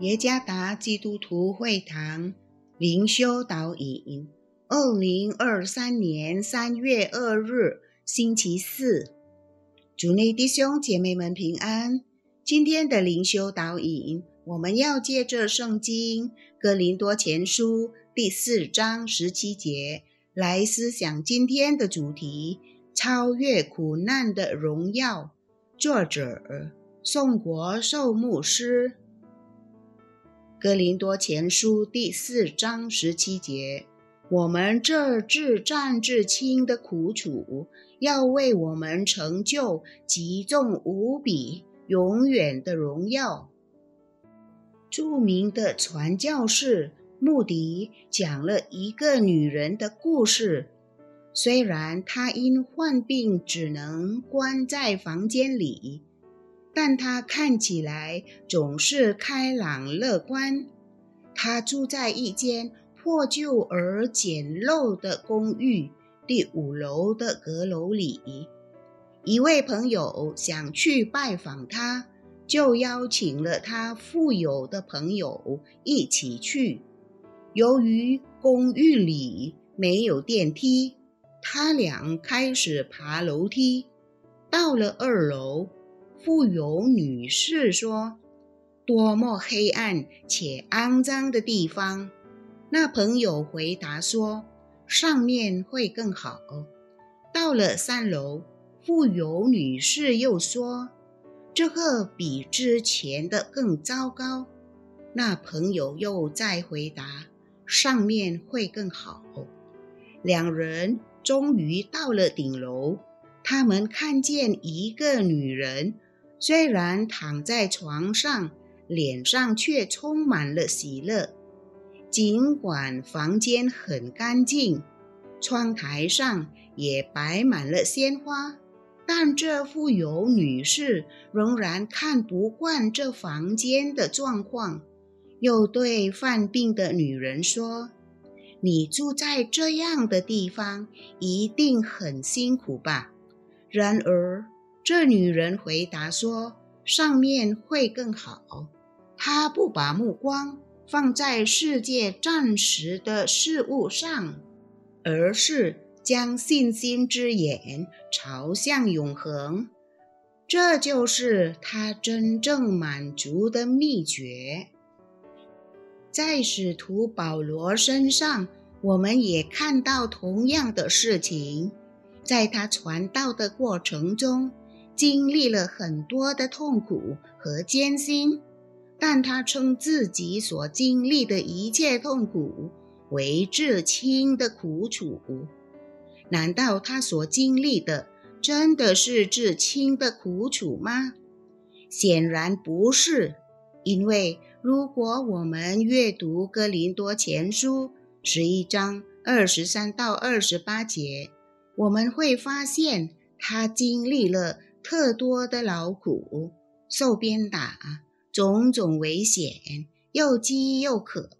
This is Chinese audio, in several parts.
耶加达基督徒会堂灵修导引，二零二三年三月二日，星期四，主内弟兄姐妹们平安。今天的灵修导引，我们要借着圣经《哥林多前书》第四章十七节来思想今天的主题：超越苦难的荣耀。作者宋国寿牧师。格林多前书第四章十七节：我们这至战至轻的苦楚，要为我们成就极重无比、永远的荣耀。著名的传教士穆迪讲了一个女人的故事。虽然她因患病只能关在房间里。但他看起来总是开朗乐观。他住在一间破旧而简陋的公寓第五楼的阁楼里。一位朋友想去拜访他，就邀请了他富有的朋友一起去。由于公寓里没有电梯，他俩开始爬楼梯。到了二楼。富有女士说：“多么黑暗且肮脏的地方！”那朋友回答说：“上面会更好。”到了三楼，富有女士又说：“这个比之前的更糟糕。”那朋友又再回答：“上面会更好。”两人终于到了顶楼，他们看见一个女人。虽然躺在床上，脸上却充满了喜乐。尽管房间很干净，窗台上也摆满了鲜花，但这富有女士仍然看不惯这房间的状况，又对犯病的女人说：“你住在这样的地方，一定很辛苦吧？”然而，这女人回答说：“上面会更好。”她不把目光放在世界暂时的事物上，而是将信心之眼朝向永恒。这就是她真正满足的秘诀。在使徒保罗身上，我们也看到同样的事情。在他传道的过程中，经历了很多的痛苦和艰辛，但他称自己所经历的一切痛苦为至亲的苦楚。难道他所经历的真的是至亲的苦楚吗？显然不是，因为如果我们阅读《哥林多前书》十一章二十三到二十八节，我们会发现他经历了。特多的劳苦，受鞭打，种种危险，又饥又渴，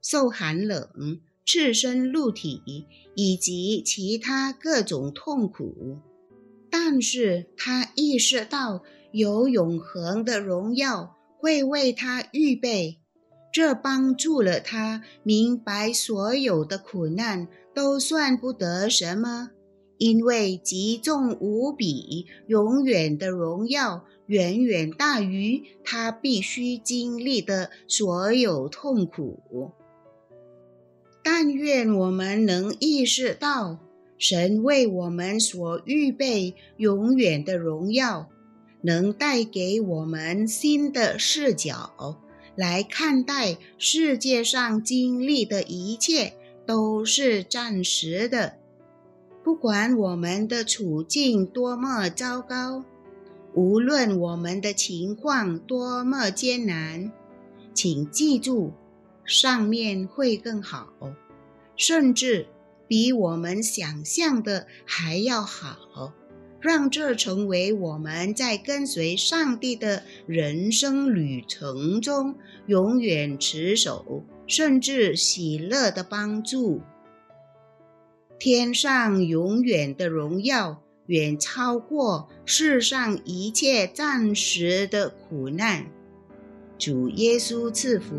受寒冷，赤身露体，以及其他各种痛苦。但是他意识到有永恒的荣耀会为他预备，这帮助了他明白所有的苦难都算不得什么。因为极重无比、永远的荣耀，远远大于他必须经历的所有痛苦。但愿我们能意识到，神为我们所预备永远的荣耀，能带给我们新的视角来看待世界上经历的一切都是暂时的。不管我们的处境多么糟糕，无论我们的情况多么艰难，请记住，上面会更好，甚至比我们想象的还要好。让这成为我们在跟随上帝的人生旅程中永远持守，甚至喜乐的帮助。天上永远的荣耀远超过世上一切暂时的苦难。主耶稣赐福。